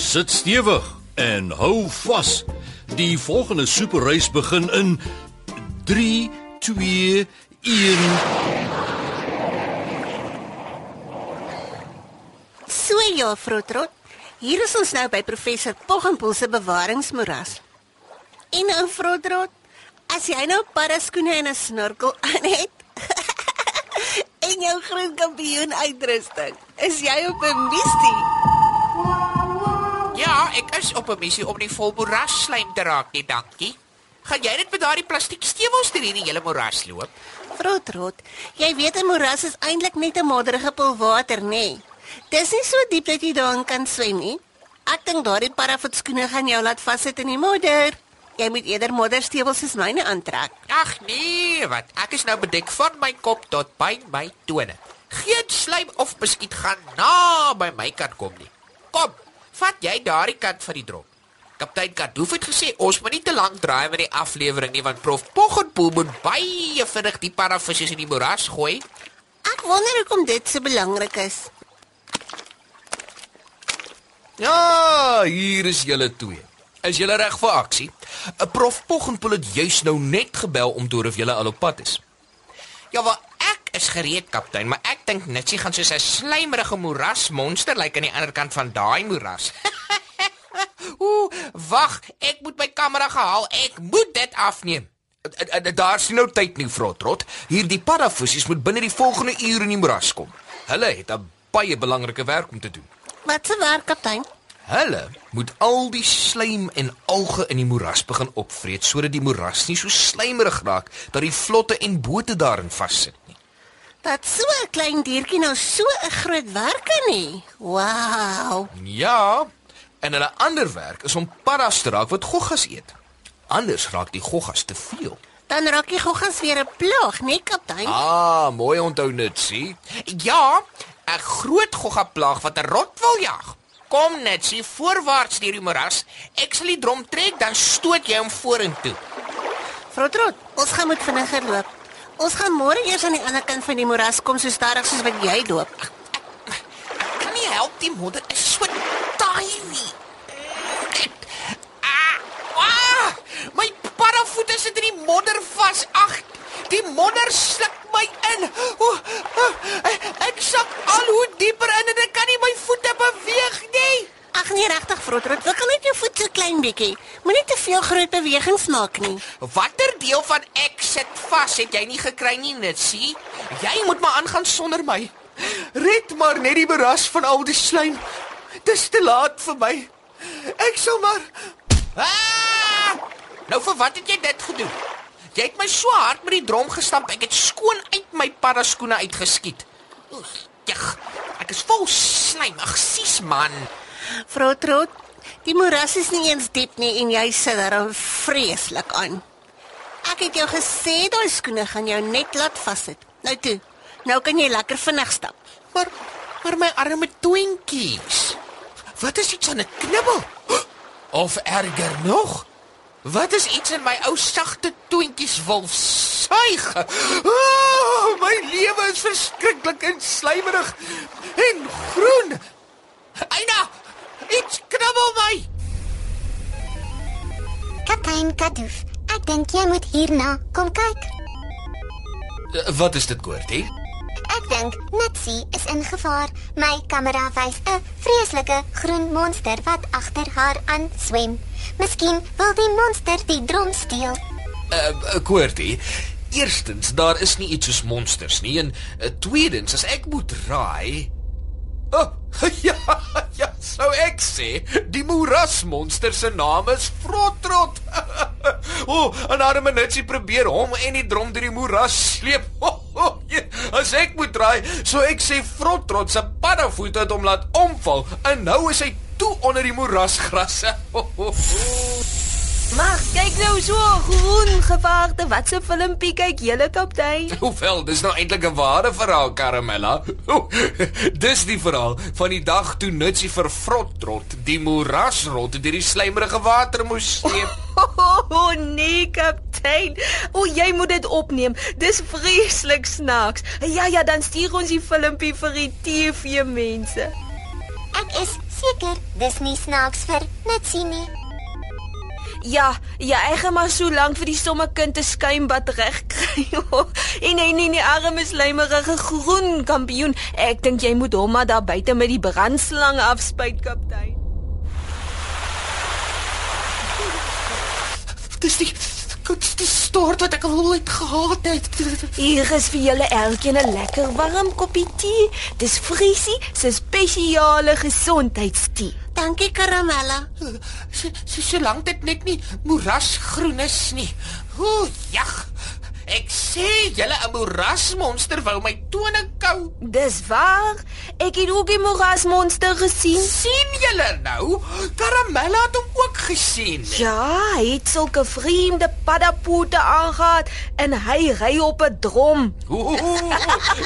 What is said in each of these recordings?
Sit stewig en hou vas. Die volgende superreis begin in 3 2 1 So ja, Frotrot. Hier is ons nou by professor Poggenpoel se bewaringsmoeras. En nou Frotrot, as jy nou paraskoene en 'n snorkel aan het en jou groen kampioen uitrusting, is jy op 'n missie. Ja, ek is op 'n missie om nie vol moeras slaim te raak nie, dankie. Gaan jy net met daardie plastiek stewels deur hierdie hele moeras loop? Frotrot, jy weet 'n moeras is eintlik net 'n modderige pool water, nê? Nee. Dis nie so diep dat jy daarin kan swem nie. Ek dink daardie parafootskoene gaan jou laat vassit in die modder. Jy moet eerder modderstewels soos myne aantrek. Ag nee, wat? Ek is nou bedek van my kop tot by my tone. Geen slijm of beskiet gaan na by my kan kom nie. Kom, vat jy daardie kant van die drop. Kaptein Kadoof het gesê ons moet nie te lank draai met die aflewering nie want prof Poggenpoel moet baie vinnig die parafootjies in die moeras gooi. Ek wonder hoekom dit so belangrik is. Ja, hier is julle twee. Is julle reg vir aksie? 'n Prof Poggenpoel het juis nou net gebel om te hoor of julle al op pad is. Ja, wel ek is gereed kaptein, maar ek dink Nitsie gaan soos 'n slijmerige moerasmonster lyk aan die ander kant van daai moeras. Ooh, wag, ek moet my kamera gehaal. Ek moet dit afneem. Daar's nie nou tyd nie, Frotrot. Hierdie paddafossies moet binne die volgende uur in die moeras kom. Hulle het 'n baie belangrike werk om te doen. Wat se werk, kaptein? Hulle moet al die slijm en alge in die moeras begin opvreet sodat die moeras nie so slijmerig raak dat die vlotte en bote daarin vassit nie. Dat so 'n klein diertjie nou so 'n groot werk kan nie. Wow. Ja, en hulle ander werk is om paddas te raak wat goggas eet. Anders raak die goggas te veel. Dan raak die goggas weer 'n plaag, nee kaptein. Ah, mooi onthou net, sien? Ja, 'n groot goggaplaag wat 'n rot wil jag. Kom net, sien voorwaarts deur die moeras. Ek sal die drom trek, dan stoot jy hom vorentoe. Frotrot, ons gaan moet vinniger loop. Ons gaan môre eers aan die ander kant van die moeras kom so stadig soos wat jy loop. Kan nie help die modder is so tiny. Ah, ah, my parafoete sit in die modder vas. Ag, die modder sluk my in. O, ek sak al hoe dieper in en ek kan nie my voete beweeg nie. Ag nee, regtig Frotrot, wikkel net jou voet so klein bietjie. Moenie te veel groot bewegings maak nie. Watter deel van ek sit vas het jy nie gekry nie, Nitsie? Jy moet maar aangaan sonder my. Red maar net die moeras van al die slijm. Dis te laat vir my. Ek sal maar Ah! Nou vir wat het jy dit gedoen? Jy het my so hard met die drom gestamp, ek het skoon uit my paddaskoene uitgeskiet. Oeg. Ek is vol slijm. Ag, sies man. Frotrot, die moeras is nie eens diep nie en jy sit daar vreeslik aan. Ek het jou gesê daai skoene gaan jou net laat vassit. Nou toe. Nou kan jy lekker vinnig stap. Maar maar my arme twinkies. Wat is iets aan 'n knibbel? Of erger nog? Wat is iets in my ou sagte twinkies wil suig? Oh, my lewe is verskriklik en slijmerig en groen. Eina, iets knibbel my. Kaptein Kadoof, ek dink jy moet hierna kom kyk. Eh, Wat is dit, Koortie? Ek dink Nitsie is in gevaar. My kamera wys 'n vreeslike groen monster wat agter haar aan swem. Miskien wil die monster die drom steel. Uh, Koortie, eerstens, daar is nie iets soos monsters nie en uh, tweedens, as ek moet raai, Oh, ja, ja, sou ek sê, die moerasmonster se naam is Frotrot. o, oh, en arme Nitsie probeer hom en die drom deur die moeras sleep. Oh, oh, as ek moet raai, sou ek sê Frotrot se paddafoet het hom laat omval en nou is hy toe onder die moerasgrasse. Maar kyk nou so groen gevaarte. Wat 'n filmpie kyk julle kaptein? Hoewel, dis nou eintlik 'n ware verhaal, Karamella. dis die verhaal van die dag toe Nutsie vir Frotrot die moerasrot deur die slijmerige water moes sleep. Oh nee, kaptein. O, jy moet dit opneem. Dis vreeslik snaaks. Ja ja, dan stuur ons die filmpie vir die TV mense. Ek is seker dis nie snaaks vir Nitsie nie. Ja, ja, ek gaan maar so lank vir die somme kind te skuimbad reg kry. en nee nee nee, arme slijmerige groen kampioen. Ek dink jy moet hom maar daar buite met die brandslang afspuit, kaptein. Dis die koudste stort wat ek al ooit gehad het. Hier is vir julle elkeen 'n lekker warm koppie tee. Dis Friesie se spesiale gesondheidstee. Dankie Karamella. So so, so lank dit net nie moerasgroen is nie. Ooh, jag. Ek sê julle 'n moerasmonster wou my tone kou. Dis waar. Ek het ook die moerasmonster gesien. sien julle nou? Karamella het hom ook gesien. Ja, hy het sulke vreemde paddapoete aangetree en hy ry op 'n drom. Ooh,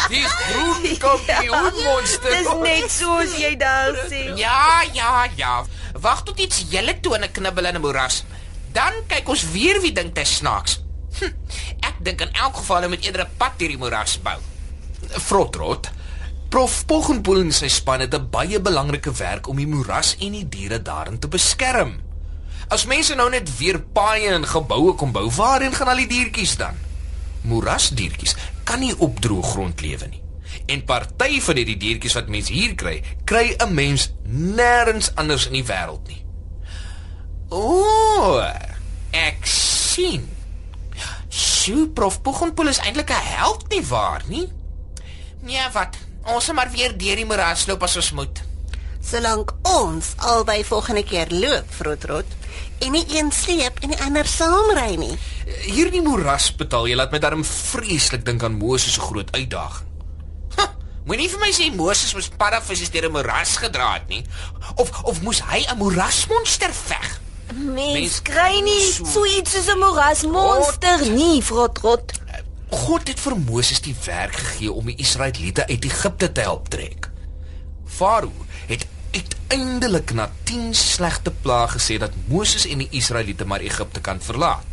die groen kampioenmonster. Dis net soos jy daar sien. Ja, ja, ja. Wag tot iets julle tone knibbel in 'n moeras. Dan kyk ons weer wie dink dit snaaks. Hm, ek dink in elk geval hulle moet eerder 'n pad deur die moeras bou. Frotrot. Prof Poggenpoel en sy span het 'n baie belangrike werk om die moeras en die diere daarin te beskerm. As mense nou net weer paaie en geboue kom bou, waarheen gaan al die diertjies dan? Moerasdiertjies kan nie op droë grond lewe nie. En party van hierdie diertjies wat mense hier kry, kry 'n mens nêrens anders in die wêreld nie. Ooh, ek sien. Sjoe, prof Poggenpoel is eintlik 'n held nie waar nie? Nee, wat? Ons sal maar weer deur die moeras loop as ons moet. Solank ons albei volgende keer loop, Frotrot, en nie een sleep en die ander saamry nie. Hierdie moerasbetaal, jy laat my darm vreeslik dink aan Moses se groot uitdaging. Moenie vir my sê Moses moes paddavisse deur 'n moeras gedra het nie. Of of moes hy 'n moerasmonster veg? Mens Mens kry nie so- so iets soos 'n moerasmonster nie, Frotrot. God het vir Moses die werk gegee om die Israeliete uit Egipte te help trek. Farao het uiteindelik na 10 slegte plaae gesê dat Moses en die Israeliete maar Egipte kan verlaat.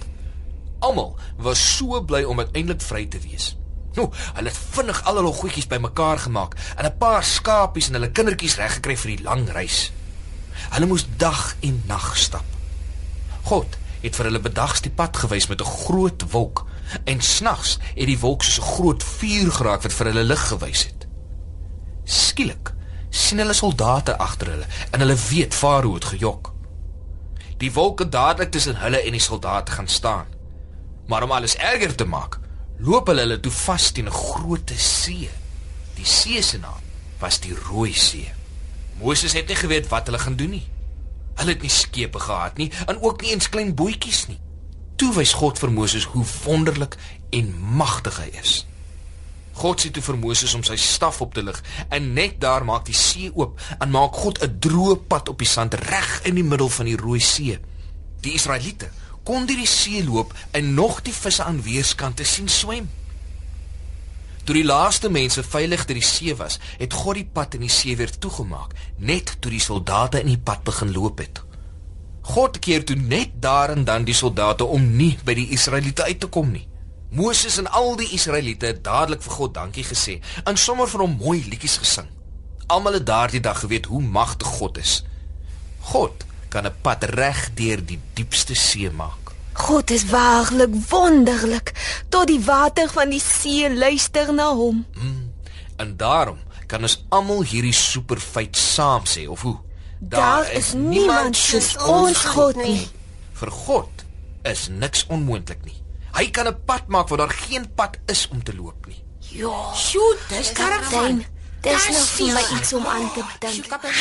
Almal was so bly om uiteindelik vry te wees. Nou, hulle het vinnig al hulle goedjies bymekaar gemaak en 'n paar skapies en hulle kindertjies reggekry vir die lang reis. Hulle moes dag en nag stap. God het vir hulle bedags die pad gewys met 'n groot wolk en snags het die wolk soos 'n groot vuur geraak wat vir hulle lig gewys het. Skielik sien hulle soldate agter hulle en hulle weet Farao het gejok. Die wolk het dadelik tussen hulle en die soldate gaan staan. Maar om alles erger te maak, loop hulle hulle toe vas teen 'n groot see. Die see se naam was die Rooi See. Moses het nie geweet wat hulle gaan doen nie. Hulle het nie skepe gehad nie en ook nie eens klein bootjies nie. Toe wys God vir Moses hoe wonderlik en magtig hy is. God sê toe vir Moses om sy staf op te lig en net daar maak die see oop en maak God 'n droë pad op die sand reg in die middel van die Rooi See. Die Israeliete kon deur die see loop en nog die visse aan weerskante sien swem. Toe die laaste mense veilig deur die see was, het God die pad in die see weer toegemaak, net toe die soldate in die pad begin loop het. God keer toe net daar en dan die soldate om nie by die Israeliete uit te kom nie. Moses en al die Israeliete het dadelik vir God dankie gesê en sommer vir hom mooi liedjies gesing. Almal het daardie dag geweet hoe magtig God is. God kan 'n pad reg deur die diepste see maak. God is waarlik wonderlik. Tot die water van die see luister na hom. En daarom kan ons almal hierdie superfeit saam sê of hoe? Daar is niemand soos ons God nie. Vir God is niks onmoontlik nie. Hy kan 'n pad maak waar daar geen pad is om te loop nie. Ja, Sjoe, dis karavan. Dis nog vir my iets om aan te dink. Sjoe, kaptein.